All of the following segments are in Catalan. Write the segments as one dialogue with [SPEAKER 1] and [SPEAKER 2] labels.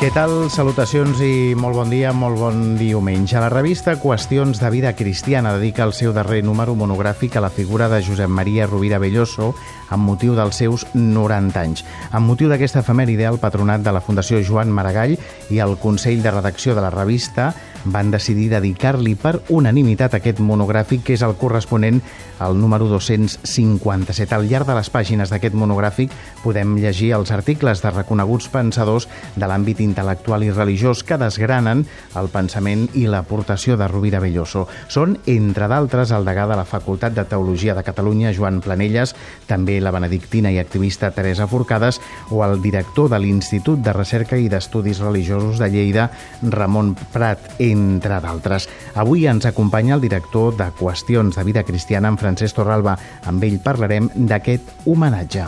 [SPEAKER 1] Què tal? Salutacions i molt bon dia, molt bon diumenge. La revista Qüestions de Vida Cristiana dedica el seu darrer número monogràfic a la figura de Josep Maria Rovira Belloso amb motiu dels seus 90 anys. Amb motiu d'aquesta efemèride, el patronat de la Fundació Joan Maragall i el Consell de Redacció de la revista van decidir dedicar-li per unanimitat aquest monogràfic, que és el corresponent al número 257. Al llarg de les pàgines d'aquest monogràfic podem llegir els articles de reconeguts pensadors de l'àmbit intel·lectual i religiós que desgranen el pensament i l'aportació de Rovira Belloso. Són, entre d'altres, el degà de la Facultat de Teologia de Catalunya, Joan Planelles, també la benedictina i activista Teresa Forcades o el director de l'Institut de Recerca i d'Estudis Religiosos de Lleida, Ramon Prat, entre d'altres. Avui ens acompanya el director de Qüestions de Vida Cristiana, en Francesc Torralba. Amb ell parlarem d'aquest homenatge.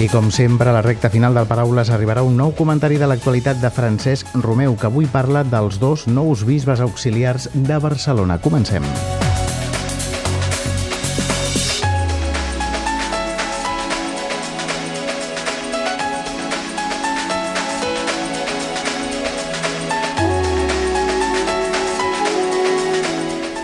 [SPEAKER 1] I com sempre, a la recta final del Paraules arribarà un nou comentari de l'actualitat de Francesc Romeu, que avui parla dels dos nous bisbes auxiliars de Barcelona. Comencem.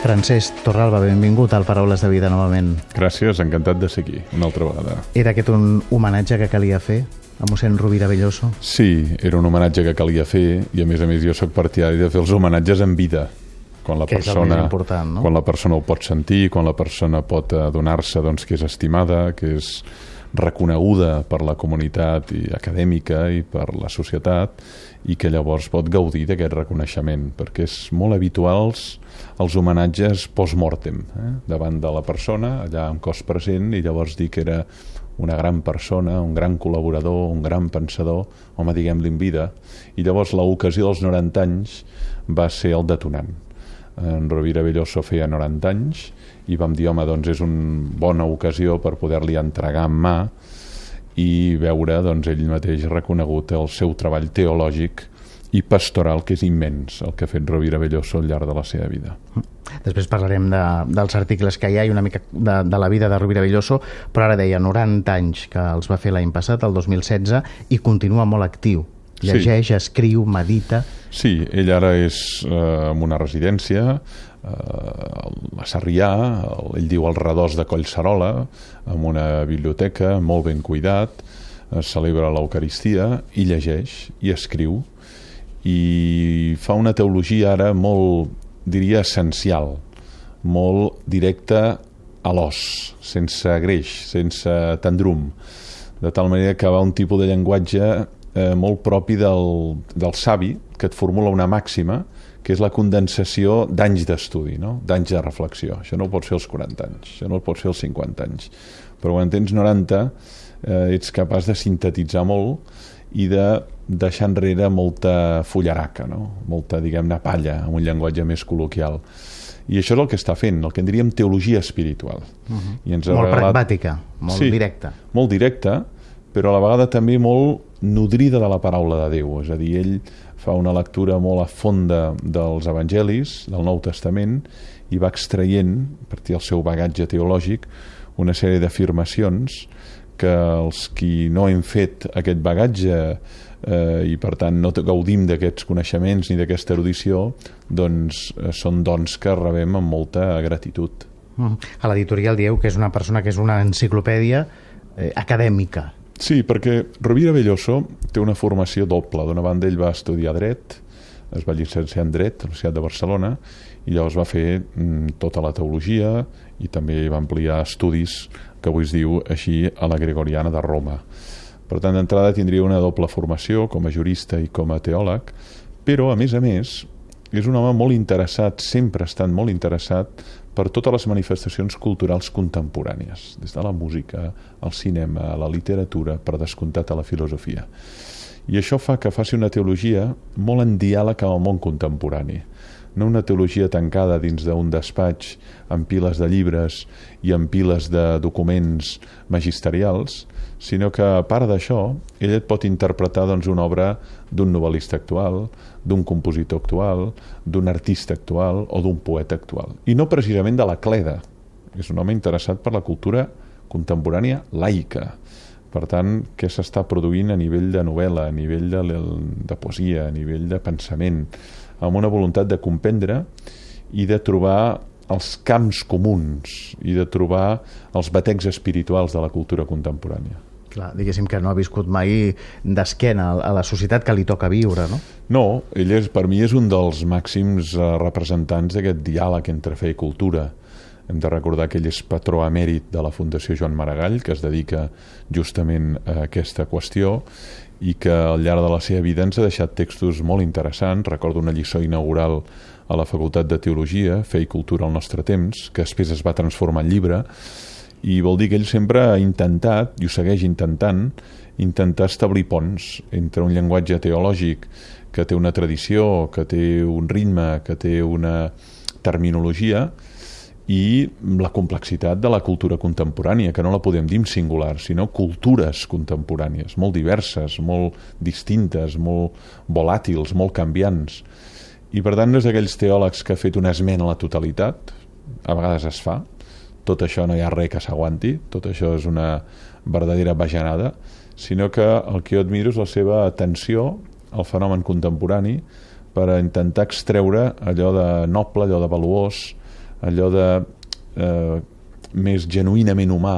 [SPEAKER 1] Francesc Torralba, benvingut al Paraules de Vida novament.
[SPEAKER 2] Gràcies, encantat de ser aquí, una altra vegada.
[SPEAKER 1] Era aquest un homenatge que calia fer a mossèn Rovira Belloso?
[SPEAKER 2] Sí, era un homenatge que calia fer i a més a més jo sóc partidari de fer els homenatges en vida quan la
[SPEAKER 1] que
[SPEAKER 2] persona,
[SPEAKER 1] important, no?
[SPEAKER 2] quan la persona ho pot sentir, quan la persona pot adonar-se doncs, que és estimada, que és reconeguda per la comunitat i acadèmica i per la societat i que llavors pot gaudir d'aquest reconeixement perquè és molt habituals els homenatges post-mortem eh? davant de la persona, allà en cos present i llavors dir que era una gran persona, un gran col·laborador, un gran pensador, home, diguem-li en vida, i llavors l'ocasió dels 90 anys va ser el detonant. En Rovira Belloso feia 90 anys i vam dir, home, doncs és una bona ocasió per poder-li entregar en mà i veure doncs, ell mateix reconegut el seu treball teològic i pastoral, que és immens el que ha fet Rovira Belloso al llarg de la seva vida.
[SPEAKER 1] Després parlarem de, dels articles que hi ha i una mica de, de la vida de Rovira Belloso, però ara deia 90 anys que els va fer l'any passat, el 2016, i continua molt actiu. Llegeix, sí. escriu, medita...
[SPEAKER 2] Sí, ell ara és eh, en una residència eh, a Sarrià, ell diu al redós de Collserola, amb una biblioteca molt ben cuidat, es celebra l'Eucaristia i llegeix i escriu i fa una teologia ara molt, diria, essencial, molt directa a l'os, sense greix, sense tendrum, de tal manera que va un tipus de llenguatge eh, molt propi del, del savi, que et formula una màxima, que és la condensació d'anys d'estudi, no? d'anys de reflexió. Això no ho pots fer als 40 anys, això no ho pots fer als 50 anys. Però quan tens 90 eh, ets capaç de sintetitzar molt i de deixar enrere molta fullaraca, no? molta, diguem-ne, palla, amb un llenguatge més col·loquial. I això és el que està fent, el que en diríem teologia espiritual.
[SPEAKER 1] Uh -huh. I ens molt regalat... pragmàtica, molt
[SPEAKER 2] sí,
[SPEAKER 1] directa.
[SPEAKER 2] Molt directa, però a la vegada també molt nodrida de la paraula de Déu. És a dir, ell fa una lectura molt a fonda dels evangelis, del Nou Testament, i va extraient, a partir del seu bagatge teològic, una sèrie d'afirmacions que els qui no hem fet aquest bagatge eh, i per tant no gaudim d'aquests coneixements ni d'aquesta erudició doncs eh, són dons que rebem amb molta gratitud.
[SPEAKER 1] A l'editorial dieu que és una persona que és una enciclopèdia eh, acadèmica.
[SPEAKER 2] Sí, perquè Rovira Belloso té una formació doble. D'una banda, ell va estudiar dret, es va llicenciar en dret a l'Universitat de Barcelona i llavors va fer mm, tota la teologia i també va ampliar estudis que avui es diu així a la Gregoriana de Roma. Per tant, d'entrada tindria una doble formació com a jurista i com a teòleg, però, a més a més, és un home molt interessat, sempre ha estat molt interessat per totes les manifestacions culturals contemporànies, des de la música, al cinema, a la literatura, per descomptat a la filosofia. I això fa que faci una teologia molt en diàleg amb el món contemporani, no una teologia tancada dins d'un despatx amb piles de llibres i amb piles de documents magisterials, sinó que a part d'això, ell et pot interpretar doncs, una obra d'un novel·lista actual, d'un compositor actual, d'un artista actual o d'un poeta actual. I no precisament de la cleda. És un home interessat per la cultura contemporània laica. Per tant, què s'està produint a nivell de novel·la, a nivell de, de poesia, a nivell de pensament, amb una voluntat de comprendre i de trobar els camps comuns i de trobar els batecs espirituals de la cultura contemporània.
[SPEAKER 1] Clar, diguéssim que no ha viscut mai d'esquena a la societat que li toca viure, no?
[SPEAKER 2] No, ell és, per mi és un dels màxims eh, representants d'aquest diàleg entre fe i cultura. Hem de recordar que ell és patró emèrit de la Fundació Joan Maragall, que es dedica justament a aquesta qüestió, i que al llarg de la seva vida ens ha deixat textos molt interessants. Recordo una lliçó inaugural a la Facultat de Teologia, Fe i Cultura al nostre temps, que després es va transformar en llibre, i vol dir que ell sempre ha intentat, i ho segueix intentant, intentar establir ponts entre un llenguatge teològic que té una tradició, que té un ritme, que té una terminologia, i la complexitat de la cultura contemporània, que no la podem dir singular, sinó cultures contemporànies, molt diverses, molt distintes, molt volàtils, molt canviants. I per tant no és d'aquells teòlegs que ha fet una esmena a la totalitat, a vegades es fa, tot això no hi ha res que s'aguanti, tot això és una verdadera bajanada, sinó que el que jo admiro és la seva atenció al fenomen contemporani per a intentar extreure allò de noble, allò de valuós, allò de eh, més genuïnament humà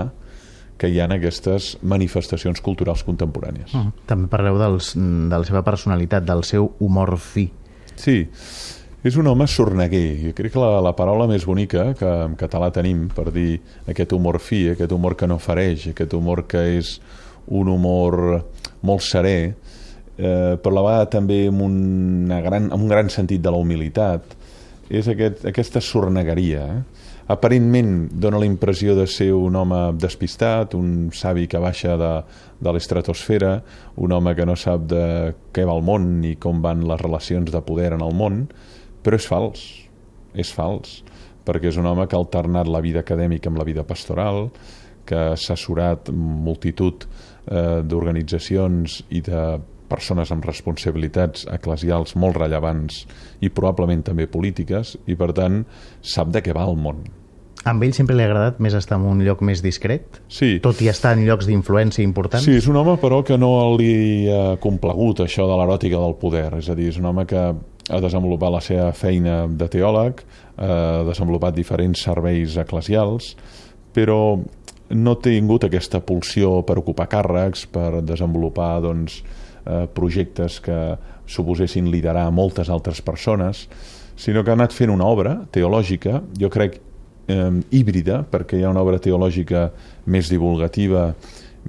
[SPEAKER 2] que hi ha en aquestes manifestacions culturals contemporànies. Uh
[SPEAKER 1] -huh. També parleu dels, de la seva personalitat, del seu humor fi.
[SPEAKER 2] Sí, és un home sorneguer. Jo crec que la, la paraula més bonica que en català tenim per dir aquest humor fi, aquest humor que no fareix, aquest humor que és un humor molt serè, eh, però la vegada també amb, una gran, amb un gran sentit de la humilitat, és aquest, aquesta sornegueria. Eh? Aparentment dona la impressió de ser un home despistat, un savi que baixa de, de l'estratosfera, un home que no sap de què va el món ni com van les relacions de poder en el món, però és fals, és fals, perquè és un home que ha alternat la vida acadèmica amb la vida pastoral, que ha assessorat multitud eh, d'organitzacions i de persones amb responsabilitats eclesials molt rellevants i probablement també polítiques i per tant sap de què va el món.
[SPEAKER 1] Amb ell sempre li ha agradat més estar en un lloc més discret?
[SPEAKER 2] Sí.
[SPEAKER 1] Tot i estar en llocs d'influència importants?
[SPEAKER 2] Sí, és un home però que no li ha complegut això de l'eròtica del poder, és a dir, és un home que ha desenvolupat la seva feina de teòleg, ha desenvolupat diferents serveis eclesials, però no ha tingut aquesta pulsió per ocupar càrrecs, per desenvolupar doncs, eh, projectes que suposessin liderar moltes altres persones, sinó que ha anat fent una obra teològica, jo crec eh, híbrida, perquè hi ha una obra teològica més divulgativa,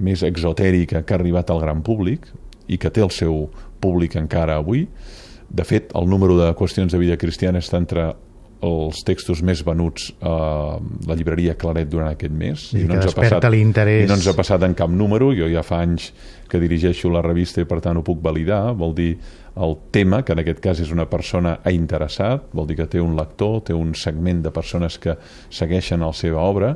[SPEAKER 2] més exotèrica, que ha arribat al gran públic i que té el seu públic encara avui. De fet, el número de qüestions de vida cristiana està entre els textos més venuts a la llibreria Claret durant aquest mes.
[SPEAKER 1] I, I no ens ha passat, I
[SPEAKER 2] no ens ha passat en cap número, jo ja fa anys que dirigeixo la revista i per tant ho puc validar, vol dir el tema, que en aquest cas és una persona ha interessat, vol dir que té un lector, té un segment de persones que segueixen la seva obra,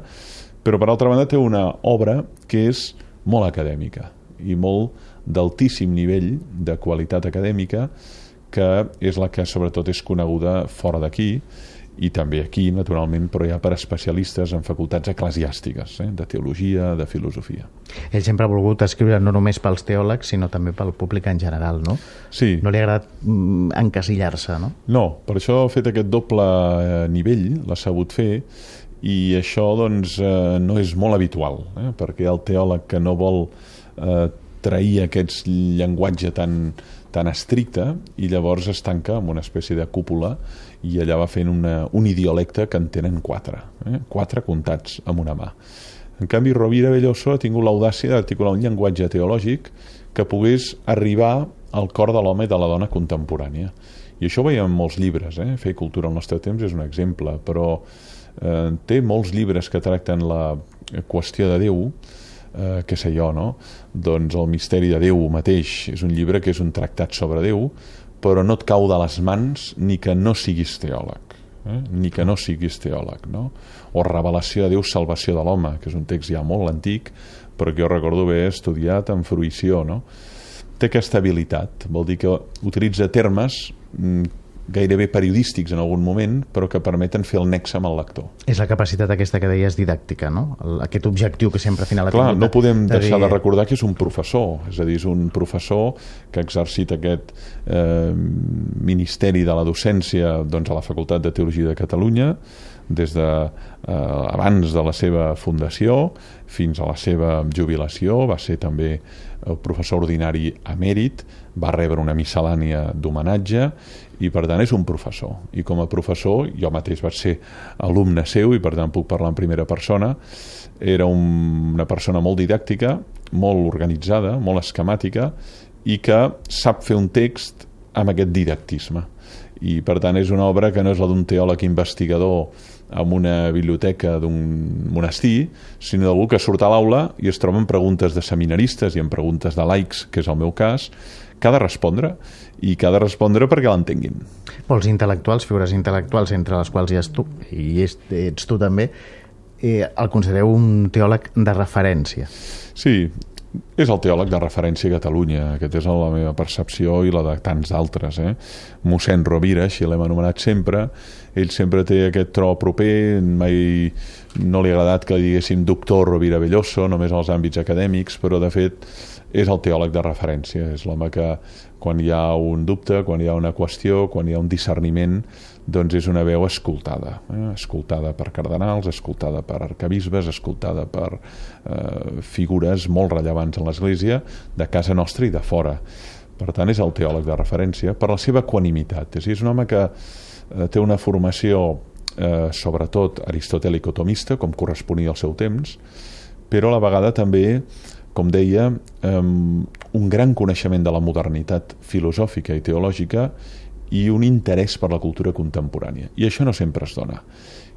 [SPEAKER 2] però per altra banda té una obra que és molt acadèmica i molt d'altíssim nivell de qualitat acadèmica que és la que sobretot és coneguda fora d'aquí i també aquí, naturalment, però ja per especialistes en facultats eclesiàstiques, eh, de teologia, de filosofia.
[SPEAKER 1] Ell sempre ha volgut escriure no només pels teòlegs, sinó també pel públic en general, no?
[SPEAKER 2] Sí.
[SPEAKER 1] No li ha agradat mm, encasillar-se, no?
[SPEAKER 2] No, per això ha fet aquest doble eh, nivell, l'ha sabut fer, i això doncs, eh, no és molt habitual, eh, perquè el teòleg que no vol eh, trair aquest llenguatge tan, tan estricte i llavors es tanca amb una espècie de cúpula i allà va fent una, un idiolecte que en tenen quatre, eh? quatre comptats amb una mà. En canvi, Rovira Belloso ha tingut l'audàcia d'articular un llenguatge teològic que pogués arribar al cor de l'home i de la dona contemporània. I això ho veiem en molts llibres, eh? Fer cultura al nostre temps és un exemple, però eh, té molts llibres que tracten la qüestió de Déu, eh, què sé jo, no? Doncs el misteri de Déu mateix és un llibre que és un tractat sobre Déu, però no et cau de les mans ni que no siguis teòleg eh? ni que no siguis teòleg no? o Revelació de Déu, Salvació de l'home que és un text ja molt antic però que jo recordo haver estudiat amb fruïció no? té aquesta habilitat vol dir que utilitza termes mm, gairebé periodístics en algun moment, però que permeten fer el nexe amb el lector.
[SPEAKER 1] És la capacitat aquesta que deies didàctica, no? Aquest objectiu que sempre al final
[SPEAKER 2] Clar, no podem de deixar dir... de recordar que és un professor, és a dir, és un professor que ha exercit aquest eh, ministeri de la docència doncs, a la Facultat de Teologia de Catalunya, des de eh, abans de la seva fundació fins a la seva jubilació, va ser també el professor ordinari emèrit, va rebre una miscel·lània d'homenatge i per tant és un professor. I com a professor jo mateix vaig ser alumne seu i per tant puc parlar en primera persona. Era un, una persona molt didàctica molt organitzada, molt esquemàtica i que sap fer un text amb aquest didactisme. I per tant és una obra que no és la d'un teòleg investigador amb una biblioteca d'un monestir, sinó d'algú que surt a l'aula i es troba en preguntes de seminaristes i en preguntes de laics, que és el meu cas, que ha de respondre i que ha de respondre perquè l'entenguin.
[SPEAKER 1] Pels intel·lectuals, figures intel·lectuals, entre les quals hi has tu, i ets tu també, eh, el considereu un teòleg de referència.
[SPEAKER 2] Sí, és el teòleg de referència a Catalunya, aquesta és la meva percepció i la de tants d'altres. Eh? Mossèn Rovira, així l'hem anomenat sempre, ell sempre té aquest tro proper, mai no li ha agradat que diguéssim doctor Rovira Belloso, només als àmbits acadèmics, però de fet és el teòleg de referència, és l'home que quan hi ha un dubte, quan hi ha una qüestió, quan hi ha un discerniment, doncs és una veu escoltada, eh? escoltada per cardenals, escoltada per arcabisbes, escoltada per eh, figures molt rellevants en l'Església, de casa nostra i de fora. Per tant, és el teòleg de referència per la seva equanimitat. És, és un home que eh, té una formació eh, sobretot aristotèlico-tomista, com corresponia al seu temps, però a la vegada també com deia, um, un gran coneixement de la modernitat filosòfica i teològica i un interès per la cultura contemporània. I això no sempre es dona.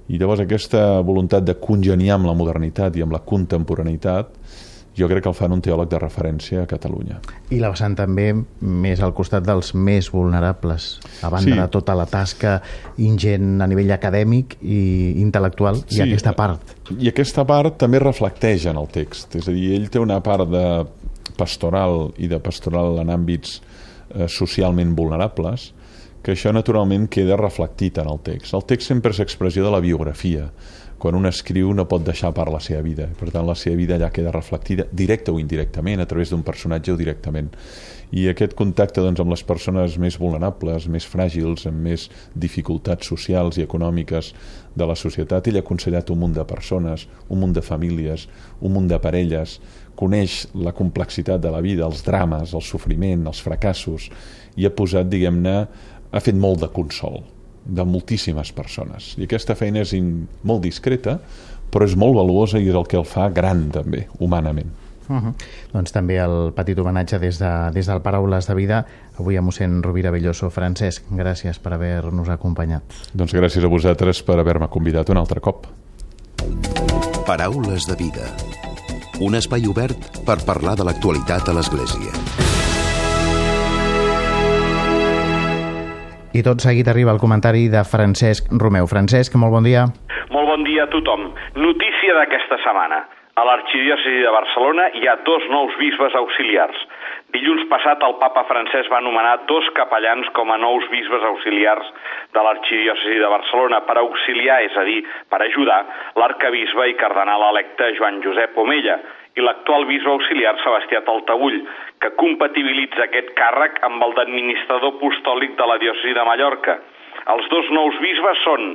[SPEAKER 2] I llavors aquesta voluntat de congeniar amb la modernitat i amb la contemporaneïtat jo crec que el fan un teòleg de referència a Catalunya.
[SPEAKER 1] I la vessant també més al costat dels més vulnerables, a banda sí. de tota la tasca ingent a nivell acadèmic i intel·lectual, sí. i aquesta part.
[SPEAKER 2] I aquesta part també reflecteix en el text, és a dir, ell té una part de pastoral i de pastoral en àmbits eh, socialment vulnerables, que això naturalment queda reflectit en el text. El text sempre és expressió de la biografia, quan un escriu no pot deixar part la seva vida. Per tant, la seva vida ja queda reflectida directa o indirectament, a través d'un personatge o directament. I aquest contacte doncs, amb les persones més vulnerables, més fràgils, amb més dificultats socials i econòmiques de la societat, ell ha aconsellat un munt de persones, un munt de famílies, un munt de parelles, coneix la complexitat de la vida, els drames, el sofriment, els fracassos, i ha posat, diguem-ne, ha fet molt de consol de moltíssimes persones. I aquesta feina és in, molt discreta, però és molt valuosa i és el que el fa gran també, humanament.
[SPEAKER 1] Uh -huh. Doncs també el petit homenatge des, de, des del Paraules de Vida avui a mossèn Rovira Belloso. Francesc, gràcies per haver-nos acompanyat.
[SPEAKER 2] Doncs gràcies a vosaltres per haver-me convidat un altre cop.
[SPEAKER 3] Paraules de Vida un espai obert per parlar de l'actualitat a l'Església.
[SPEAKER 1] I tot seguit arriba el comentari de Francesc Romeu. Francesc, molt bon dia.
[SPEAKER 4] Molt bon dia a tothom. Notícia d'aquesta setmana. A l'arxidiòcesi de Barcelona hi ha dos nous bisbes auxiliars. Dilluns passat el papa francès va anomenar dos capellans com a nous bisbes auxiliars de l'arxidiòcesi de Barcelona per auxiliar, és a dir, per ajudar, l'arcabisbe i cardenal electe Joan Josep Omella i l'actual bisbe auxiliar Sebastià Taltabull, que compatibilitza aquest càrrec amb el d'administrador apostòlic de la diòcesi de Mallorca. Els dos nous bisbes són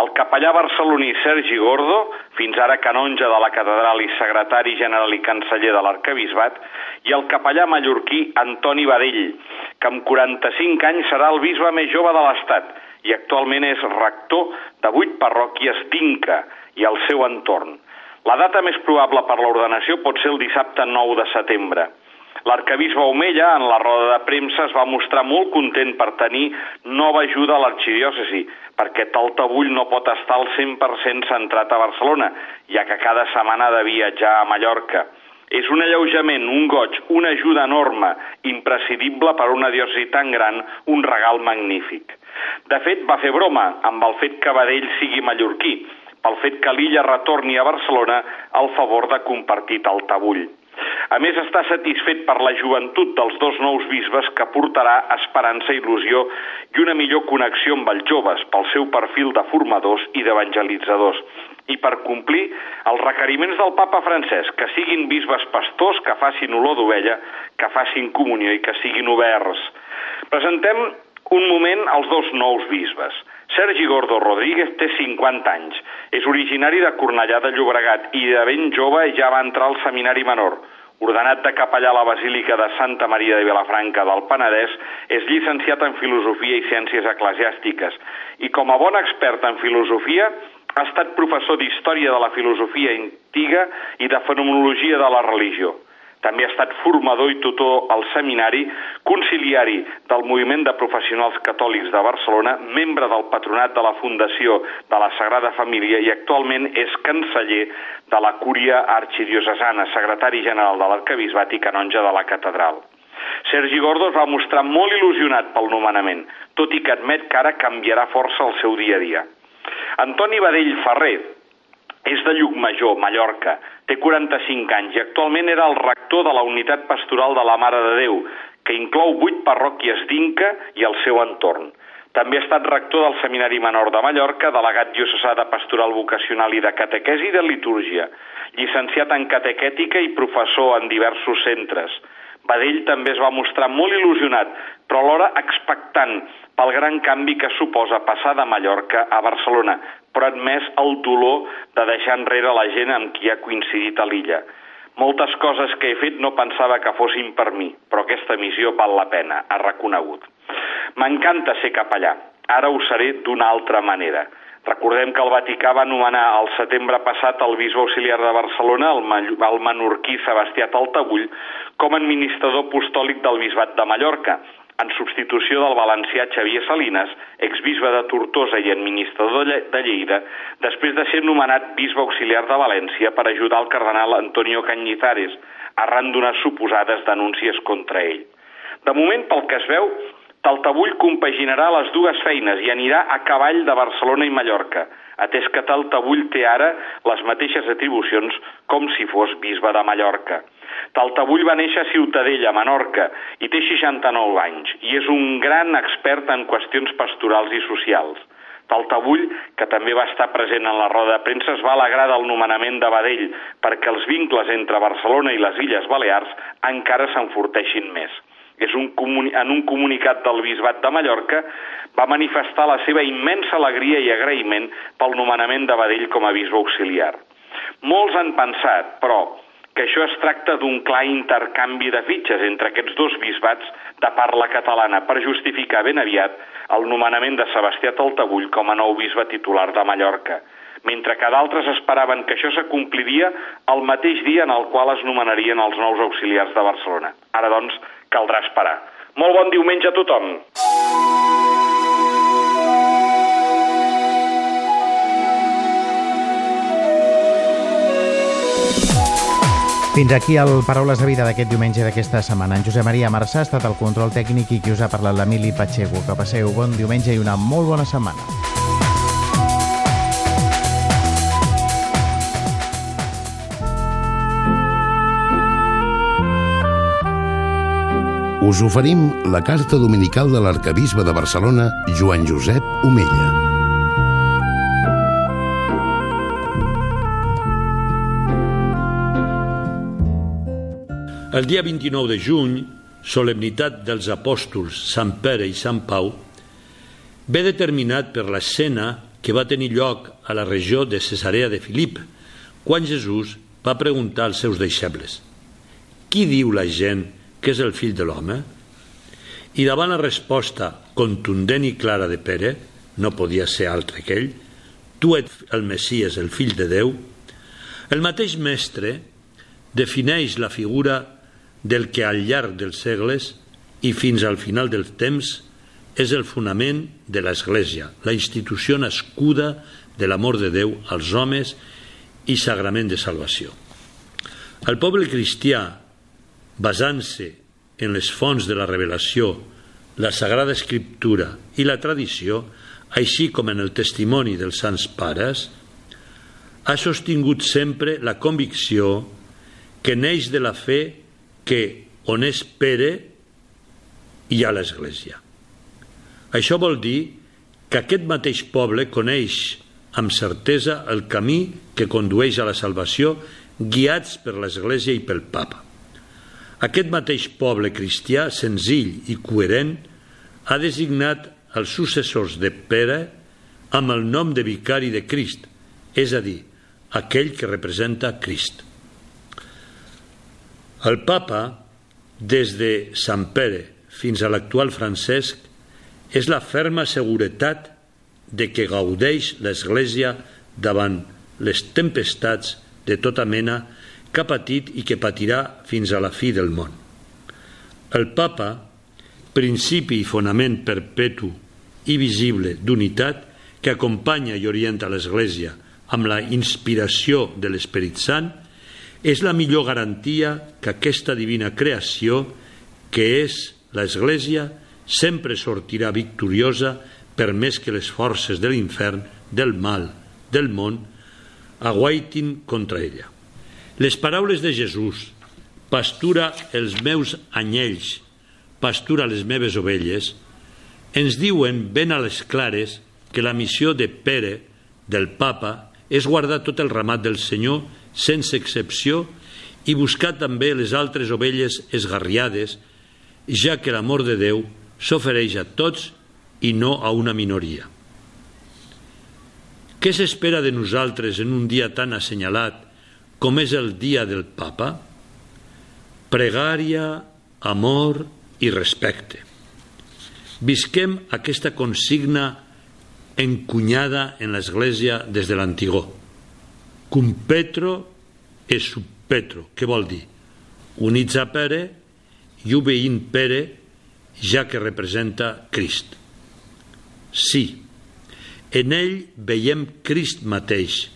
[SPEAKER 4] el capellà barceloní Sergi Gordo, fins ara canonge de la catedral i secretari general i canceller de l'arcabisbat, i el capellà mallorquí Antoni Badell, que amb 45 anys serà el bisbe més jove de l'Estat i actualment és rector de vuit parròquies d'Inca i el seu entorn. La data més probable per l'ordenació pot ser el dissabte 9 de setembre. L'arcabisbe Omella, en la roda de premsa, es va mostrar molt content per tenir nova ajuda a l'arxidiòcesi, perquè Taltabull no pot estar al 100% centrat a Barcelona, ja que cada setmana ha de viatjar a Mallorca. És un alleujament, un goig, una ajuda enorme, imprescindible per a una diòcesi tan gran, un regal magnífic. De fet, va fer broma amb el fet que Badell sigui mallorquí, pel fet que l'illa retorni a Barcelona al favor de compartir tabull. A més, està satisfet per la joventut dels dos nous bisbes que portarà esperança, il·lusió i una millor connexió amb els joves pel seu perfil de formadors i d'evangelitzadors i per complir els requeriments del papa francès, que siguin bisbes pastors, que facin olor d'ovella, que facin comunió i que siguin oberts. Presentem un moment als dos nous bisbes. Sergi Gordo Rodríguez té 50 anys. És originari de Cornellà de Llobregat i de ben jove ja va entrar al seminari menor. Ordenat de capellà a la Basílica de Santa Maria de Vilafranca del Penedès, és llicenciat en Filosofia i Ciències Eclesiàstiques i com a bon expert en filosofia ha estat professor d'Història de la Filosofia Antiga i de Fenomenologia de la Religió. També ha estat formador i tutor al seminari, conciliari del Moviment de Professionals Catòlics de Barcelona, membre del patronat de la Fundació de la Sagrada Família i actualment és canceller de la Cúria Arxidiocesana, secretari general de l'Arcabisbat i canonge de la Catedral. Sergi Gordo es va mostrar molt il·lusionat pel nomenament, tot i que admet que ara canviarà força el seu dia a dia. Antoni Badell Ferrer, és de Llucmajor, Mallorca, té 45 anys i actualment era el rector de la unitat pastoral de la Mare de Déu, que inclou vuit parròquies d'Inca i el seu entorn. També ha estat rector del Seminari Menor de Mallorca, delegat diocesà de Pastoral Vocacional i de Catequesi i de Litúrgia, llicenciat en catequètica i professor en diversos centres. Badell també es va mostrar molt il·lusionat, però alhora expectant pel gran canvi que suposa passar de Mallorca a Barcelona, però admès el dolor de deixar enrere la gent amb qui ha coincidit a l'illa. Moltes coses que he fet no pensava que fossin per mi, però aquesta missió val la pena, ha reconegut. M'encanta ser capellà, ara ho seré d'una altra manera. Recordem que el Vaticà va anomenar el setembre passat el bisbe auxiliar de Barcelona, el, el menorquí Sebastià Taltabull, com a administrador apostòlic del bisbat de Mallorca, en substitució del valencià Xavier Salinas, exbisbe de Tortosa i administrador de Lleida, després de ser nomenat bisbe auxiliar de València per ajudar el cardenal Antonio Cañizares, arran d'unes suposades denúncies contra ell. De moment, pel que es veu, Taltabull compaginarà les dues feines i anirà a cavall de Barcelona i Mallorca, atès que Taltabull té ara les mateixes atribucions com si fos bisbe de Mallorca. Taltabull va néixer a Ciutadella, Menorca, i té 69 anys, i és un gran expert en qüestions pastorals i socials. Taltabull, que també va estar present en la roda de premsa, es va alegrar del nomenament de Badell perquè els vincles entre Barcelona i les Illes Balears encara s'enforteixin més. És un en un comunicat del Bisbat de Mallorca va manifestar la seva immensa alegria i agraïment pel nomenament de Badell com a bisbe auxiliar. Molts han pensat, però, que això es tracta d'un clar intercanvi de fitxes entre aquests dos bisbats de parla catalana per justificar ben aviat el nomenament de Sebastià Taltabull com a nou bisbe titular de Mallorca, mentre que d'altres esperaven que això s'acompliria el mateix dia en el qual es nomenarien els nous auxiliars de Barcelona. Ara, doncs, caldrà esperar. Molt bon diumenge a tothom!
[SPEAKER 1] Fins aquí el Paraules de Vida d'aquest diumenge d'aquesta setmana. En Josep Maria Marçà ha estat el control tècnic i qui us ha parlat l'Emili Pacheco. Que passeu bon diumenge i una molt bona setmana.
[SPEAKER 3] Us oferim la carta dominical de l'arcabisbe de Barcelona, Joan Josep Omella.
[SPEAKER 5] El dia 29 de juny, solemnitat dels apòstols Sant Pere i Sant Pau, ve determinat per l'escena que va tenir lloc a la regió de Cesarea de Filip, quan Jesús va preguntar als seus deixebles «Qui diu la gent que és el fill de l'home?» I davant la resposta contundent i clara de Pere, no podia ser altre que ell, «Tu ets el Messies, el fill de Déu», el mateix mestre defineix la figura del que al llarg dels segles i fins al final del temps és el fonament de l'Església, la institució nascuda de l'amor de Déu als homes i sagrament de salvació. El poble cristià, basant-se en les fonts de la revelació, la Sagrada Escriptura i la tradició, així com en el testimoni dels sants pares, ha sostingut sempre la convicció que neix de la fe que on és Pere hi ha l'Església. Això vol dir que aquest mateix poble coneix amb certesa el camí que condueix a la salvació guiats per l'Església i pel Papa. Aquest mateix poble cristià, senzill i coherent, ha designat els successors de Pere amb el nom de vicari de Crist, és a dir, aquell que representa Crist. El Papa, des de Sant Pere fins a l'actual Francesc, és la ferma seguretat de que gaudeix l'Església davant les tempestats de tota mena que ha patit i que patirà fins a la fi del món. El Papa, principi i fonament perpetu i visible d'unitat que acompanya i orienta l'Església amb la inspiració de l'Esperit Sant, és la millor garantia que aquesta divina creació, que és l'Església, sempre sortirà victoriosa per més que les forces de l'infern, del mal, del món, aguaitin contra ella. Les paraules de Jesús, pastura els meus anyells, pastura les meves ovelles, ens diuen ben a les clares que la missió de Pere, del papa, és guardar tot el ramat del Senyor sense excepció i buscar també les altres ovelles esgarriades, ja que l'amor de Déu s'ofereix a tots i no a una minoria. Què s'espera de nosaltres en un dia tan assenyalat com és el dia del papa? Pregària, amor i respecte. Visquem aquesta consigna encunyada en l'Església des de l'antigó. Cum Petro e sub Petro, què vol dir? Units a Pere i obeint Pere ja que representa Crist. Sí, en ell veiem Crist mateix.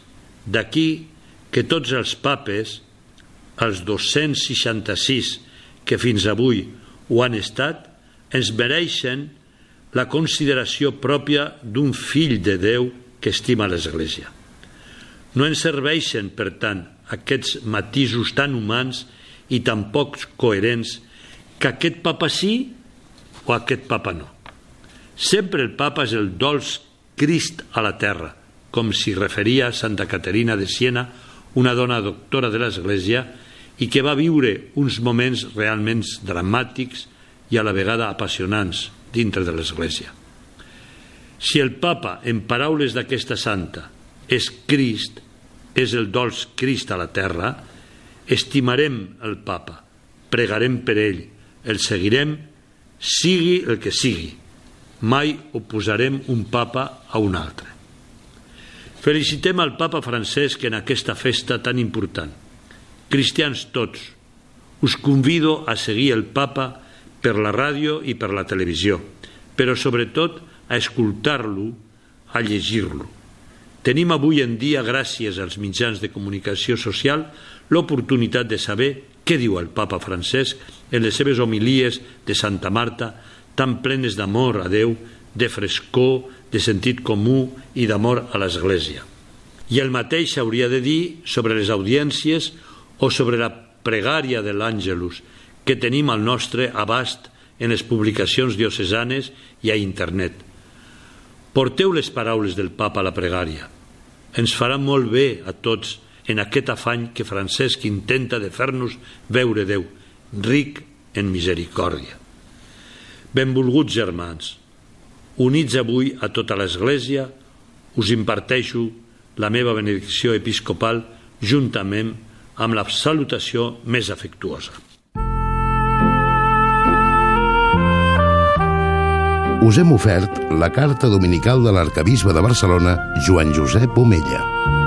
[SPEAKER 5] D'aquí que tots els papes, els 266 que fins avui ho han estat, ens mereixen la consideració pròpia d'un fill de Déu que estima l'Església. No ens serveixen, per tant, aquests matisos tan humans i tan pocs coherents que aquest papa sí o aquest papa no. Sempre el papa és el dolç Crist a la terra, com s'hi referia Santa Caterina de Siena, una dona doctora de l'Església i que va viure uns moments realment dramàtics i a la vegada apassionants dintre de l'Església. Si el papa, en paraules d'aquesta santa, és Crist, és el dolç Crist a la terra, estimarem el papa, pregarem per ell, el seguirem sigui el que sigui. Mai oposarem un papa a un altre. Felicitem al papa Francesc en aquesta festa tan important. Cristians tots, us convido a seguir el papa per la ràdio i per la televisió, però sobretot a escoltar-lo, a llegir-lo. Tenim avui en dia, gràcies als mitjans de comunicació social, l'oportunitat de saber què diu el papa Francesc en les seves homilies de Santa Marta, tan plenes d'amor a Déu, de frescor, de sentit comú i d'amor a l'Església. I el mateix s'hauria de dir sobre les audiències o sobre la pregària de l'Àngelus que tenim al nostre abast en les publicacions diocesanes i a internet. Porteu les paraules del papa a la pregària. Ens farà molt bé a tots en aquest afany que Francesc intenta de fer-nos veure Déu, ric en misericòrdia. Benvolguts germans, units avui a tota l'Església, us imparteixo la meva benedicció episcopal juntament amb la salutació més afectuosa.
[SPEAKER 3] Us hem ofert la carta dominical de l'arcabisbe de Barcelona, Joan Josep Omella.